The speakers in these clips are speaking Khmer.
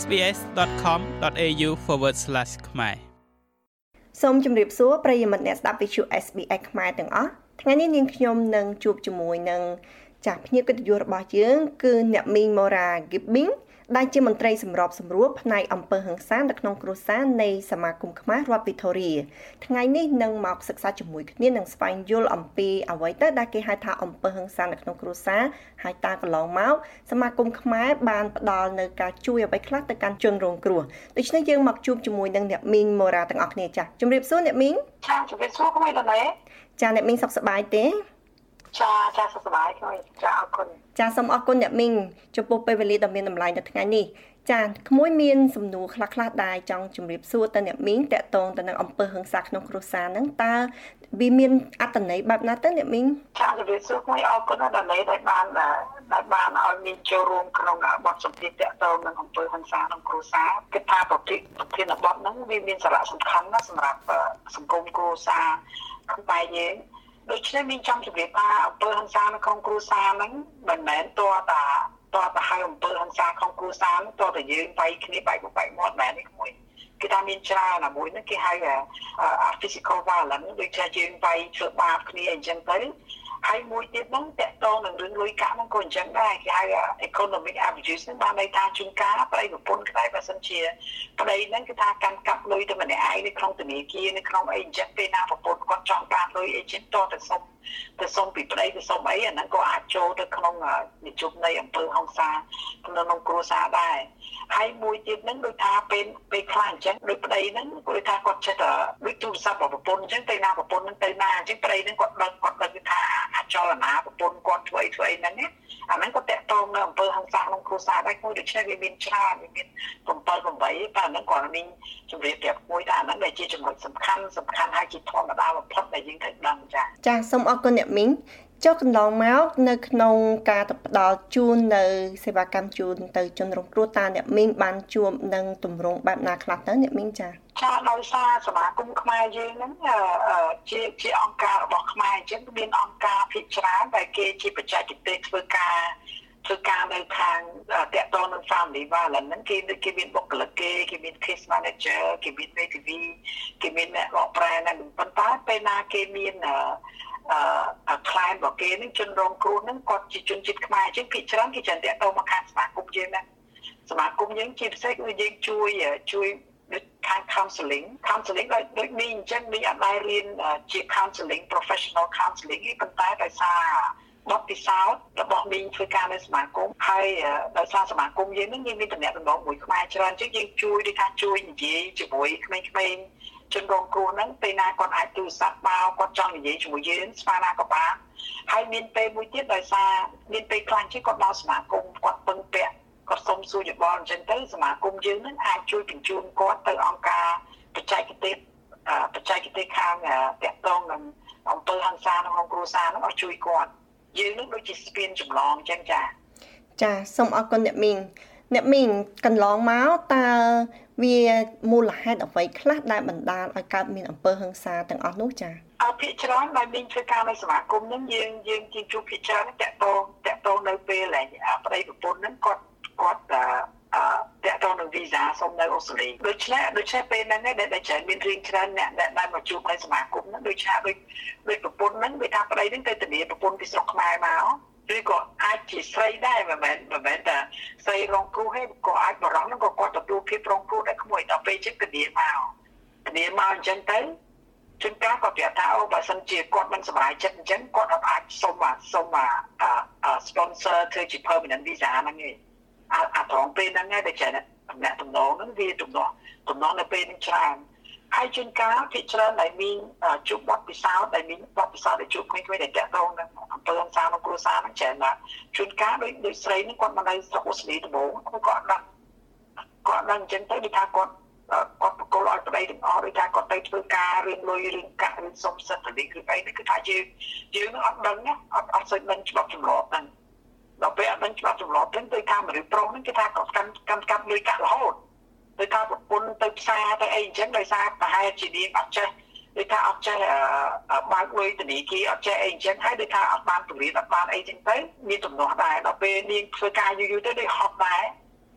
sbs.com.au/ ខ្មែរសូមជម្រាបសួរប្រិយមិត្តអ្នកស្ដាប់វិទ្យុ SBS ខ្មែរទាំងអស់ថ្ងៃនេះនាងខ្ញុំនឹងជួបជាមួយនឹងចាស់ភ្ញៀវកិត្តិយសរបស់យើង គឺអ្នកមីង Mora Gibbing ដែលជាមន្ត្រីសម្របសម្រួលផ្នែកអំពើហិង្សានៅក្នុងគ្រួសារនៃសមាគមខ្មែររដ្ឋវីតូរីថ្ងៃនេះនឹងមកសិក្សាជាមួយគ្នានឹងស្វែងយល់អំពីអ្វីទៅដែលគេហៅថាអំពើហិង្សានៅក្នុងគ្រួសារហើយតើកន្លងមកសមាគមខ្មែរបានផ្ដល់នៅការជួយអ្វីខ្លះទៅកាន់ជនរងគ្រោះដូច្នេះយើងមកជួបជាមួយនឹងអ្នកមីងម៉ូរ៉ាទាំងអស់គ្នាចា៎ជំរាបសួរអ្នកមីងចាជំរាបសួរក្មួយដល់ទេចាអ្នកមីងសុខសប្បាយទេ ចាចាសុខសប្បាយក្មួយចាអរគុណចាសូមអរគុណអ្នកមីងចំពោះពេលវេលាដ៏មានតម្លៃនៅថ្ងៃនេះចាក្មួយមានសំណួរខ្លះខ្លះដែរចង់ជម្រាបសួរទៅអ្នកមីងតកតងទៅនឹងអំពើហិង្សាក្នុងគ្រួសារហ្នឹងតើវាមានអត្តន័យបែបណាទៅអ្នកមីងចាជម្រាបសួរក្មួយអរគុណដល់អ្នកដែលបានដែលបានឲ្យមានចូលរួមក្នុងបទសម្ភាសន៍តកតងនឹងអំពើហិង្សាក្នុងគ្រួសារគិតថាប្រតិប្រធានបទហ្នឹងវាមានសារៈសំខាន់ណាស់សម្រាប់សង្គមគ្រួសារខ្មែរយើង ដូច្នេះមានចង់ជម្រាបថាអំពើហិង្សានៅក្នុងគ្រួសារហ្នឹងមិនមែនតើតាតើទៅហៅអំពើហិង្សាក្នុងគ្រួសារតើតែយើងបែកគ្នាបែកបែកមាត់មែននេះមួយគេថាមានច្រើនណាមួយហ្នឹងគេហៅ physical violence ដូចថាយើងបែកធ្វើបាបគ្នាអញ្ចឹងទៅ ហើយមួយទៀតហ្នឹងតកតងនឹងរឿងលុយកាក់ហ្នឹងក៏អញ្ចឹងដែរគេហៅ economic abuse ហ្នឹងបានន័យថាជួនកាលប្តីប្រពន្ធក្តីបើសិនជាប្តីហ្នឹងគឺថាកាន់កាប់លុយទៅម្នាក់ឯងនៅក្នុងធនាគារនៅក្នុងអីអញ្ចឹងពេលណាប្រពន្ធគាត់ចង់បានលុយអីចឹងតទៅសុំទៅសុំពីប្តីទៅសុំអីអាហ្នឹងក៏អាចចូលទៅក្នុងនិជុំនៃអង្គើហងសាក្នុងគ្រួសារដែរហើយមួយទៀតហ្នឹងដូចថាពេលពេលខ្លះអញ្ចឹងដូចប្តីហ្នឹងគាត់ថាគាត់ចេះតែដូចទូរស័ព្ទរបស់ប្រពន្ធអញ្ចឹងទៅណាប្រពន្ធហ្នឹងទៅណាអញ្ចឹងប្តីហ្នឹងគាត់ដឹងគាត់ដឹងថាអា ចលនាប្រពន្ធគាត់ធ្វើអីធ្វើអីហ្នឹងណាអាហ្នឹងក៏តកតងនៅអង្គើហងសាក្នុងគ្រួសារដែរមួយដូច្នេះវាមានច្រើនវាមាន7 8តែអាហ្នឹងគាត់មានជម្រាបប្រាប់មួយថាអាហ្នឹងដែលជាចំណុចសំខាន់សំខាន់ហើយជាធម្មតាបំផុតដែលយើងត្រូវដឹងចា៎ចាសូមអរគុណអ្នកមីង ចុះកន្លងមកនៅក្នុងការទៅផ្ដល់ជូននៅសេវាកម្មជូនទៅជនរងគ្រោះតាអ្នកមីងបានជួបនឹងទម្រង់បែបណាខ្លះទៅអ្នកមីងចាចាដោយសារសមាគមខ្មែរយើងហ្នឹងជាជាអង្គការរបស់ខ្មែរអញ្ចឹងមានអង្គការភាគច្រើនដែលគេជាបច្ចេកទេសធ្វើការធ្វើការនៅខាងតាក់ទងនឹង family violence ហ្នឹងគេគេមានបុគ្គលិកគេគេមាន case manager គេមាន ATV គេមានអ្នកបកប្រែហ្នឹងប៉ុន្តែពេលណាគេមានអឺ client របស់គេនឹងជនរងគ្រោះហ្នឹងគាត់ជាជនជាតិខ្មែរអញ្ចឹងគេច្រើនគេច្រើនតាក់ទងមកខាងសមាគមយើងណាសមាគមយើងជាពិសេសគឺយើងជួយជួយដូចខាង counseling counseling ដូចដូចនេះអញ្ចឹងនេះអត់ដែររៀនជា counseling professional counseling ទេប៉ុន្តែដោយសារបទពិសោធន៍របស់មីងធ្វើការនៅសមាគមហើយដោយសារសមាគមយើងនឹងយើងមានតំណែងដំណងមួយខ្មែរច្រើនជាងយើងជួយដូចថាជួយនិយាយជាមួយក្មេងៗ ជនរងគ្រោះហ្នឹងពេលណាគាត់អាចទូរស័ព្ទមកគាត់ចង់និយាយជាមួយយើងស្មានណាក៏បានហើយមានពេលមួយទៀតដោយសារមានពេលខ្លាំងជាងគាត់មកសមាគមគាត់ពឹងពាក់គាត់សុំសួរយោបល់អញ្ចឹងទៅសមាគមយើងហ្នឹងអាចជួយបញ្ជូនគាត់ទៅអង្គការបច្ចេកទេសបច្ចេកទេសខាងតាក់ទងនឹងអង្គើហ ংস ាក្នុងគ្រួសារហ្នឹងឲ្យជួយគាត់យើងនឹងដូចជាស្ពានចម្លងអញ្ចឹងចាចាសូមអរគុណអ្នកមីងអ្នកមីងកន្លងមកតើ វាមូលហេតុអ្វីខ្លះដែលបណ្ដាលឲ្យកើតមានអំពើហិង្សាទាំងអស់នោះចា៎អភិច្រើនដែលមានធ្វើការនៅសមាគមហ្នឹងយើងយើងជាជួបភិច្រើនតាក់ទងតាក់ទងនៅពេលដែលប្តីប្រពន្ធហ្នឹងគាត់គាត់អឺតាក់ទងនឹងវីសាសុំនៅអូស្ត្រាលីដូច្នេះដូច្នេះពេលហ្នឹងដែលដែលច្រើនមានរឿងច្រើនអ្នកដែលមកជួបនៅសមាគមហ្នឹងដូចថាដូចដូចប្រពន្ធហ្នឹងវាថាប្តីហ្នឹងទៅធានាប្រពន្ធពីស្រុកខ្មែរមក ឬក៏អាចជាស្រីដែរមិនមែនមិនមែនតែស្រីរងគ្រោះទេក៏អាចបរំហ្នឹងក៏គាត់ទទួលភាពរងគ្រោះដែរក្មួយដល់ពេលជិះធានាមកធានាមកអញ្ចឹងទៅជួនកាលគាត់ប្រាប់ថាអូបើសិនជាគាត់មិនសប្បាយចិត្តអញ្ចឹងគាត់អាចសុំសុំ sponsor ធ្វើជា permanent visa ហ្នឹងឯងអាត្រង់ពេលហ្នឹងឯងដែលចេះអ្នកតំណងហ្នឹងវាទំនាស់ទំនាស់នៅពេលហ្នឹងច្រើន ហើយជួនកាលភាគច្រើនដែលមានជួបបទពិសោធន៍ដែលមានបទពិសោធន៍ដែលជួបក្មេងៗដែលតាក់ទងនឹងអំពើហិង្សាក្នុងគ្រួសារហ្នឹងច្រើនណាស់ជួនកាលដូចដូចស្រីនេះគាត់មកនៅស្រុកអូស្ត្រាលីដំបូងគាត់ដឹងគាត់ដឹងអញ្ចឹងទៅដូចថាគាត់គាត់បកគលឲ្យប្តីទាំងអស់ដូចថាគាត់ទៅធ្វើការរៀនលុយរៀនកាក់រៀនសុំសិទ្ធិទៅនេះគឺអីនេះគឺថាយើងយើងនឹងអត់ដឹងណាអត់អត់សូវដឹងច្បាប់ចម្លាប់ហ្នឹងដល់ពេលអត់ដឹងច្បាប់ចម្លាប់ហ្នឹងទៅថាមនុស្សប្រុសហ្នឹងគេថាគាត់កាន់កាន់កាប់លុយកាក់រហូត ដោយថាប្រពន្ធទៅផ្សារទៅអីអញ្ចឹងដោយសារប្រហែលជានាងអត់ចេះដូចថាអត់ចេះបើកលុយធនីគារអត់ចេះអីអញ្ចឹងហើយដូចថាអត់បានពង្រៀនអត់បានអីអញ្ចឹងទៅមានទំនាស់ដែរដល់ពេលនាងធ្វើការយូរយូរទៅដូចហត់ដែរ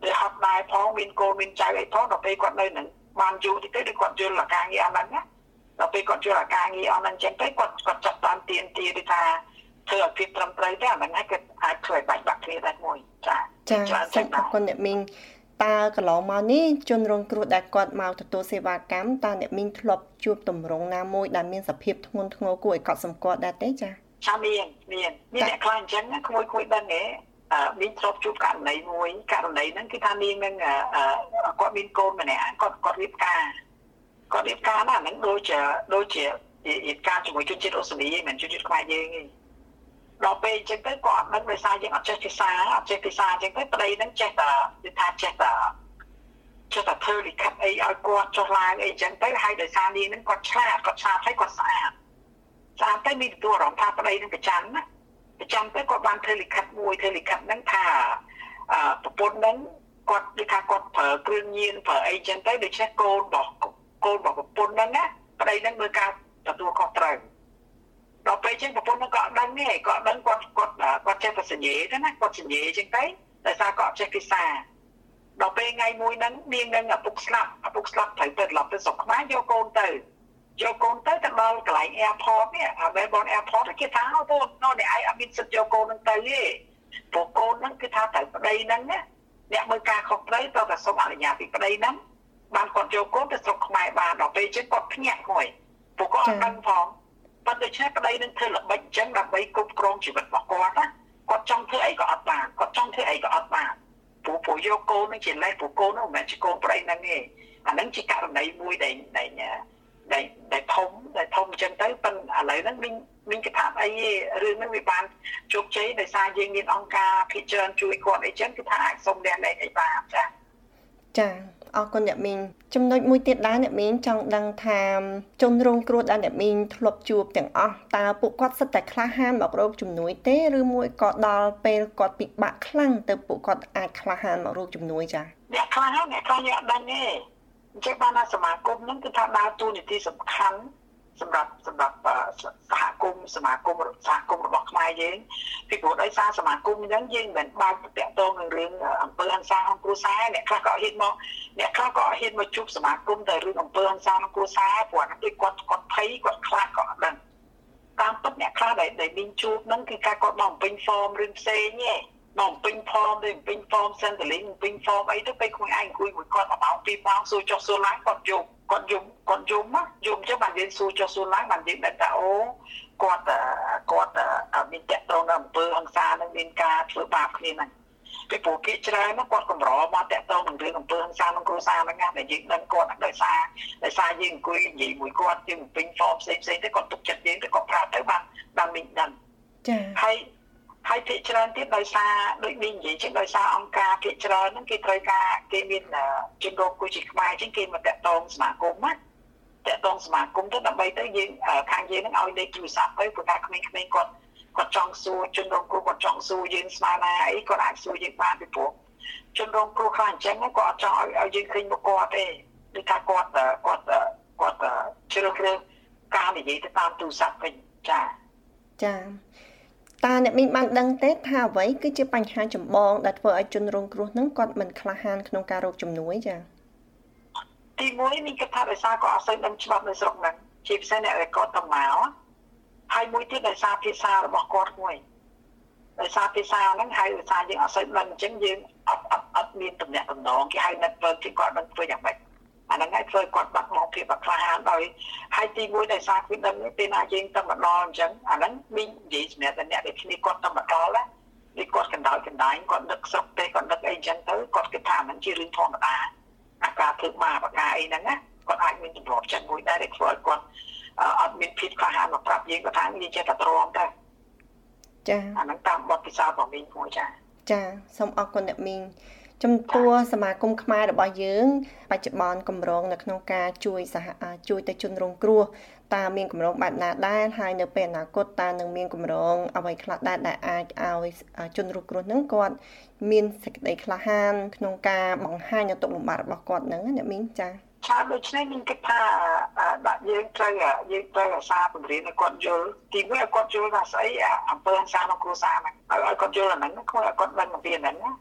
វាហត់ដែរផងមានកូនមានចៅអីផងដល់ពេលគាត់នៅនឹងបានយូរតិចទៅដូចគាត់យល់អាការងារអស់ហ្នឹងណាដល់ពេលគាត់យល់អាការងារអស់ហ្នឹងអញ្ចឹងទៅគាត់គាត់ចាប់តាមទៀនទាដូចថាធ្វើឲ្យភាពត្រឹមត្រូវទេអាហ្នឹងហើយគាត់អាចធ្វើឲ្យបាច់បាក់គ្នាដែរមួយចាចាសូមអរគុណអ្នកមីង តើកន្លងមកនេះជនរងគ្រោះដែលគាត់មកទទួលសេវាកម្មតើអ្នកមីងធ្លាប់ជួបតម្រងណាមួយដែលមានសភាពធ្ងន់ធ្ងរគួរឲ្យកត់សម្គាល់ដែរទេចាចាមានមានមានអ្នកខ្លះអញ្ចឹងក្មួយក្មួយដឹងទេមានធ្លាប់ជួបករណីមួយករណីហ្នឹងគឺថានាងនឹងគាត់មានកូនម្នាក់គាត់គាត់រៀបការគាត់រៀបការណាហ្នឹងដូចជាដូចជារៀបការជាមួយជនជាតិអូស្ត្រាលីមិនជនជាតិខ្មែរយើងទេដល់ ពេលអញ្ចឹងទៅគាត់អត់ដឹងដោយសារយើងអត់ចេះភាសាអត់ចេះភាសាអញ្ចឹងទៅប្តីហ្នឹងចេះតែនិយាយថាចេះតែចេះតែធ្វើលិខិតអីឲ្យគាត់ចុះឡើងអីអញ្ចឹងទៅហើយដោយសារនាងហ្នឹងគាត់ឆ្លាតគាត់ឆ្លាតហើយគាត់ស្អាតស្អាតទៅមានទទួលអារម្មណ៍ថាប្តីហ្នឹងប្រចាំណាប្រចាំទៅគាត់បានធ្វើលិខិតមួយធ្វើលិខិតហ្នឹងថាអឺប្រពន្ធហ្នឹងគាត់និយាយថាគាត់ប្រើគ្រឿងញៀនប្រើអីចឹងទៅដូច្នេះកូនរបស់កូនរបស់ប្រពន្ធហ្នឹងណាប្តីហ្នឹងមើលការទទួលខុសត្រូវ ដល់ពេលចឹងប្រពន្ធហ្នឹងក៏អត់ដឹងទេក៏អត់ដឹងគាត់គាត់គាត់ចេះតែសញ្ញេទៅណាគាត់សញ្ញេចឹងទៅដោយសារគាត់ចេះភាសាដល់ពេលថ្ងៃមួយហ្នឹងនាងនឹងឪពុកស្លាប់ឪពុកស្លាប់ត្រូវទៅត្រឡប់ទៅស្រុកខ្មែរយកកូនទៅយកកូនទៅទៅដល់កន្លែង airport នេះអា Melbourne airport គេថាអូបងនោះអ្នកឯងអត់មានសិទ្ធយកកូននឹងទៅទេព្រោះកូនហ្នឹងគឺថាត្រូវប្តីហ្នឹងណាអ្នកមើលការខុសត្រូវទៅតែសុំអនុញ្ញាតពីប្តីហ្នឹងបានគាត់យកកូនទៅស្រុកខ្មែរបានដល់ពេលជិះគាត់ភ្ញាក់មួយពួកគាត់អត់ដឹងផង ប៉ុន្តែឆែប្តីនឹងធ្វើល្បិចអញ្ចឹងដើម្បីគ្រប់គ្រងជីវិតរបស់គាត់ណាគាត់ចង់ធ្វើអីក៏អត់បានគាត់ចង់ធ្វើអីក៏អត់បានព្រោះពួកយកកូននឹងជាលេសពួកកូននោះមិនមែនជាកូនប្តីហ្នឹងទេអាហ្នឹងជាករណីមួយដែលដែលដែលដែលធំដែលធំអញ្ចឹងទៅប៉ុន្តែឥឡូវហ្នឹងមានមានគិតថាអីរឿងហ្នឹងវាបានជោគជ័យដោយសារយើងមានអង្គការភិជាច្រើនជួយគាត់អីចឹងគឺថាអាចសុំលះលែងអីបានចាចា អរគុណអ្នកមីងចំណុចមួយទៀតដែរអ្នកមីងចង់ដឹងថាជនរងគ្រោះដែលអ្នកមីងធ្លាប់ជួបទាំងអស់តើពួកគាត់សិតតែក្លាហានមករកជំនួយទេឬមួយក៏ដល់ពេលគាត់ពិបាកខ្លាំងទៅពួកគាត់អាចក្លាហានមករកជំនួយចាអ្នកក្លាហានអ្នកខ្លះអ្នកអត់ដឹងទេអញ្ចឹងបានថាសមាគមហ្នឹងគឺថាដើរតួនាទីសំខាន់ សម្រាប់សម្រាប់សហគមន៍សមាគមសហគមន៍របស់ខ្មែរយើងពីព្រោះដោយសារសមាគមអញ្ចឹងយើងមិនបាច់តាក់ទងនឹងរឿងអង្គើហ ংস ាក្នុងគ្រួសារអ្នកខ្លះក៏ហ៊ានមកអ្នកខ្លះក៏ហ៊ានមកជួបសមាគមតែរឿងអង្គើហ ংস ាក្នុងគ្រួសារព្រោះអានោះដូចគាត់គាត់ភ័យគាត់ខ្លាចគាត់អត់ដឹងតាមពិតអ្នកខ្លះដែលដែលមានជួបហ្នឹងគឺការគាត់មកបំពេញហ្វមរឿងផ្សេងទេមកពេញផមទៅពេញផមសិនតលីងពេញផមអីទៅពេលខ្លួនឯងអង្គុយមួយគាត់ម៉ោងពីរម៉ោងសួរចុះសួរឡើងគាត់យំ គាត់យំគាត់យំណាយំចឹងបានយើងសួរចុះសួរឡើងបានយើងដឹងថាអូគាត់គាត់មានតកតងនៅអំពើហ ংস ានឹងមានការធ្វើបាបគ្នាហ្នឹងពីព្រោះគេច្រើនណាគាត់កម្រមកតកតងនឹងរឿងអំពើហ ংস ាក្នុងគ្រួសារហ្នឹងណាដែលយើងដឹងគាត់ដោយសារដោយសារយើងអង្គុយនិយាយមួយគាត់យើងពេញ form ផ្សេងផ្សេងទៅគាត់ទុកចិត្តយើងទៅគាត់ប្រាប់ទៅបានបានមីងដឹងចាហើយ ហើយភាគច្រើនទៀតដោយសារដូចនេះនិយាយចឹងដោយសារអង្គការភាគច្រើនហ្នឹងគេត្រូវការគេមានជនរងគ្រោះជាខ្មែរចឹងគេមកតាក់ទងសមាគមណាតាក់ទងសមាគមទៅដើម្បីទៅយើងខាងយើងហ្នឹងឲ្យលេខទូរស័ព្ទទៅព្រោះថាក្មេងៗគាត់គាត់ចង់សួរជនរងគ្រោះគាត់ចង់សួរយើងស្មានណាអីគាត់អាចសួរយើងបានពីព្រោះជនរងគ្រោះខ្លះអញ្ចឹងគាត់អត់ចង់ឲ្យឲ្យយើងឃើញមុខគាត់ទេដូចថាគាត់គាត់គាត់ជ្រើសរើសការនិយាយទៅតាមទូរស័ព្ទវិញចាចា តើអ្នកមីងបានដឹងទេថាអ្វីគឺជាបញ្ហាចម្បងដែលធ្វើឲ្យជនរងគ្រោះនឹងគាត់មិនក្លាហានក្នុងការរកជំនួយចា៎ទីមួយមានគិតថាដោយសារគាត់អត់សូវដឹងច្បាប់នៅស្រុកហ្នឹងជាពិសេសអ្នកដែលគាត់ទៅមកហើយមួយទៀតដោយសារភាសារបស់គាត់មួយដោយសារភាសាហ្នឹងហើយដោយសារយើងអត់សូវដឹងអញ្ចឹងយើងអត់អត់អត់មានតំណែងតំណងគេហៅ network គេគាត់មិនធ្វើយ៉ាងម៉េច អាហ្នឹងហើយធ្វើគាត់បាត់បង់ភាពក្លាហានដោយហើយទីមួយដោយសារគឺដឹងពេលណាយើងទៅមកដល់អញ្ចឹងអាហ្នឹងមីងនិយាយសម្រាប់តែអ្នកដែលគ្នាគាត់ទៅមកដល់ណានេះគាត់កណ្ដោយកណ្ដាញគាត់ដឹកស្រុកទេគាត់ដឹកអីអញ្ចឹងទៅគាត់គិតថាมันជារឿងធម្មតាអាការធ្វើបាបអាការអីហ្នឹងណាគាត់អាចមានទម្លាប់ចិត្តមួយដែរដែលធ្វើឲ្យគាត់អត់មានភាពក្លាហានមកប្រាប់យើងគាត់ថានិយាយចេះតែទ្រាំទៅចាអាហ្នឹងតាមបទពិសោធន៍របស់មីងមួយចាចាសូមអរគុណអ្នកមីង ចំពោះសមាគមខ្មែររបស់យើង បច្ចុប្បន្នកម្រងនៅក្នុងការជួយសហជួយទៅជនរងគ្រោះតើមានកម្រងបែបណាដែរហើយនៅពេលអនាគតតើនឹងមានកម្រងអ្វីខ្លះដែរដែលអាចឲ្យជនរងគ្រោះនឹងគាត់មានសេចក្តីក្លាហាន ក្នុងការបង្ហាញនៅទុកលំបាករបស់គាត់នឹងអ្នកមីងចាឆាដូច្នេះមានគិតថាដាក់យើងត្រូវយើងត្រូវអាសាពង្រៀនឲ្យគាត់យល់ទីមួយឲ្យគាត់យល់ថាស្អីអំពើហិង្សាក្នុងគ្រួសារហ្នឹងឲ្យគាត់យល់អាហ្នឹងខ្លួនឲ្យគាត់ដឹងអំពីអាហ្នឹងណា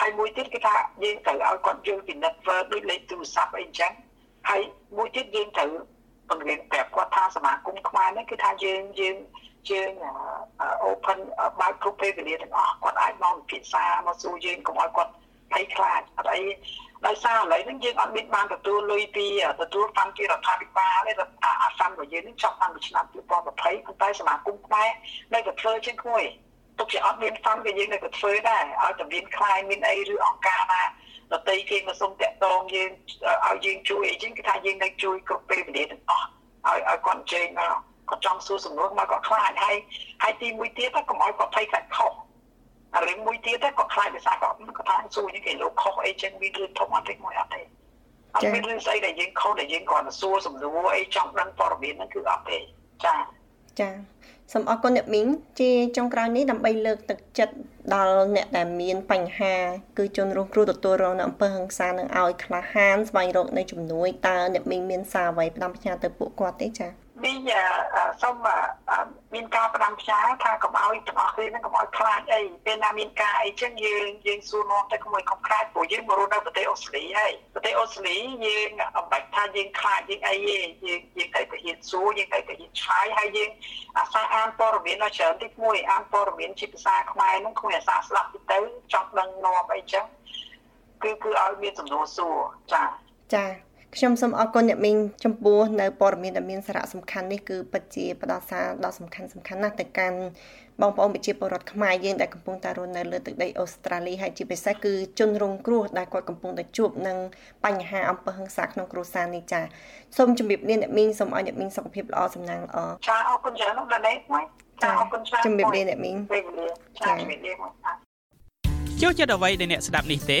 ហើយមួយទៀតគឺថាយើងត្រូវឲ្យគាត់យល់ពី network ដូចលេខទូរស័ព្ទអីចឹងហើយមួយទៀតយើងត្រូវបង្រៀនប្រាប់គាត់ថាសមាគមខ្មែរនេះគឺថាយើងយើងយើង open បើកគ្រប់ពេលវេលាទាំងអស់គាត់អាចមកពិភាក្សាមកសួរយើងកុំឲ្យគាត់ភ័យខ្លាចអត់អីដោយសារឥឡូវនេះយើងអត់មានបានទទួលលុយពីទទួលផាន់ពីរដ្ឋាភិបាលទេអាសាំរបស់យើងនេះចាប់តាំងពីឆ្នាំ2020ប៉ុន្តែសមាគមខ្មែរនៅតែធ្វើជាងគួយ ទុកជាអត់មានផាន់ក៏យើងនៅតែធ្វើដែរឲ្យតែមានខ្លាយមានអីឬអង្គការណាដតីគេមកសុំតាក់ទងយើងឲ្យយើងជួយអីចឹងគឺថាយើងនៅជួយគ្រប់ពេលវេលាទាំងអស់ឲ្យឲ្យគាត់ជើញមកគាត់ចង់សួរសំណួរមកគាត់ខ្លាចហើយហើយទីមួយទៀតកុំឲ្យគាត់ភ័យខ្លាចខុសរឿងមួយទៀតគាត់ខ្លាចភាសាគាត់គាត់ថាសួរយើងគេលោកខុសអីចឹងវារឿងធំអត់ទេមួយអត់ទេអត់មានរឿងស្អីដែលយើងខុសដែលយើងគ្រាន់តែសួរសំណួរអីចង់ដឹងព័ត៌មានហ្នឹងគឺអត់ទេចាចា សូមអរគុណអ្នកមីងជាចុងក្រោយនេះដើម្បីលើកទឹកចិត្តដល់អ្នកដែលមានបញ្ហាគឺជនរងគ្រោះទទួលរងនៅអំពើហិង្សានឹងឲ្យក្លាហានស្វែងរកនៅជំនួយតើអ្នកមីងមានសារអ្វីផ្ដាំផ្ញើទៅពួកគាត់ទេចា៎ នេះសូមមានការផ្ដាំផ្ញើថាកុំឲ្យទាំងអស់គ្នានឹងកុំឲ្យខ្លាចអីពេលណាមានការអីចឹងយើងយើងសួរនាំទៅក្មួយកុំខ្លាចព្រោះយើងមករស់នៅប្រទេសអូស្ត្រាលីហើយប្រទេសអូស្ត្រាលីយើងអំបាច់ថាយើងខ្លាចយើងអីទេយើងយើងត្រូវតែហ៊ានសួរយើងត្រូវតែហ៊ានឆ្លើយហើយយើងអាសាអានព័ត៌មានដល់ច្រើនទីមួយអានព័ត៌មានជាភាសាខ្មែរនោះគ្មានអាសាស្ដាប់ទៅទៅចង់ដឹងនាំអីចឹងគឺគឺឲ្យមានសំណួរសួរចាចា ខ្ញុំសូមអរគុណអ្នកមីងចំពោះនៅព័ត៌មានដែលមានសារៈសំខាន់នេះគឺពិតជាផ្ដល់សារដ៏សំខាន់សំខាន់ណាស់ទៅកាន់បងប្អូនប្រជាពលរដ្ឋខ្មែរយើងដែលកំពុងតែរស់នៅលើទឹកដីអូស្ត្រាលីហើយជាពិសេសគឺជនរងគ្រោះដែលគាត់កំពុងតែជួបនឹងបញ្ហាអំពើហិង្សាក្នុងគ្រួសារនេះចាសូមជម្រាបលាអ្នកមីងសូមឲ្យអ្នកមីងសុខភាពល្អសំណាងល្អចាអរគុណច្រើនណាស់ដល់នេះមួយចាអរគុណច្រើនជម្រាបលាអ្នកមីងចាជម្រាបលាមកចូលចិត្តអ្វីដែលអ្នកស្ដាប់នេះទេ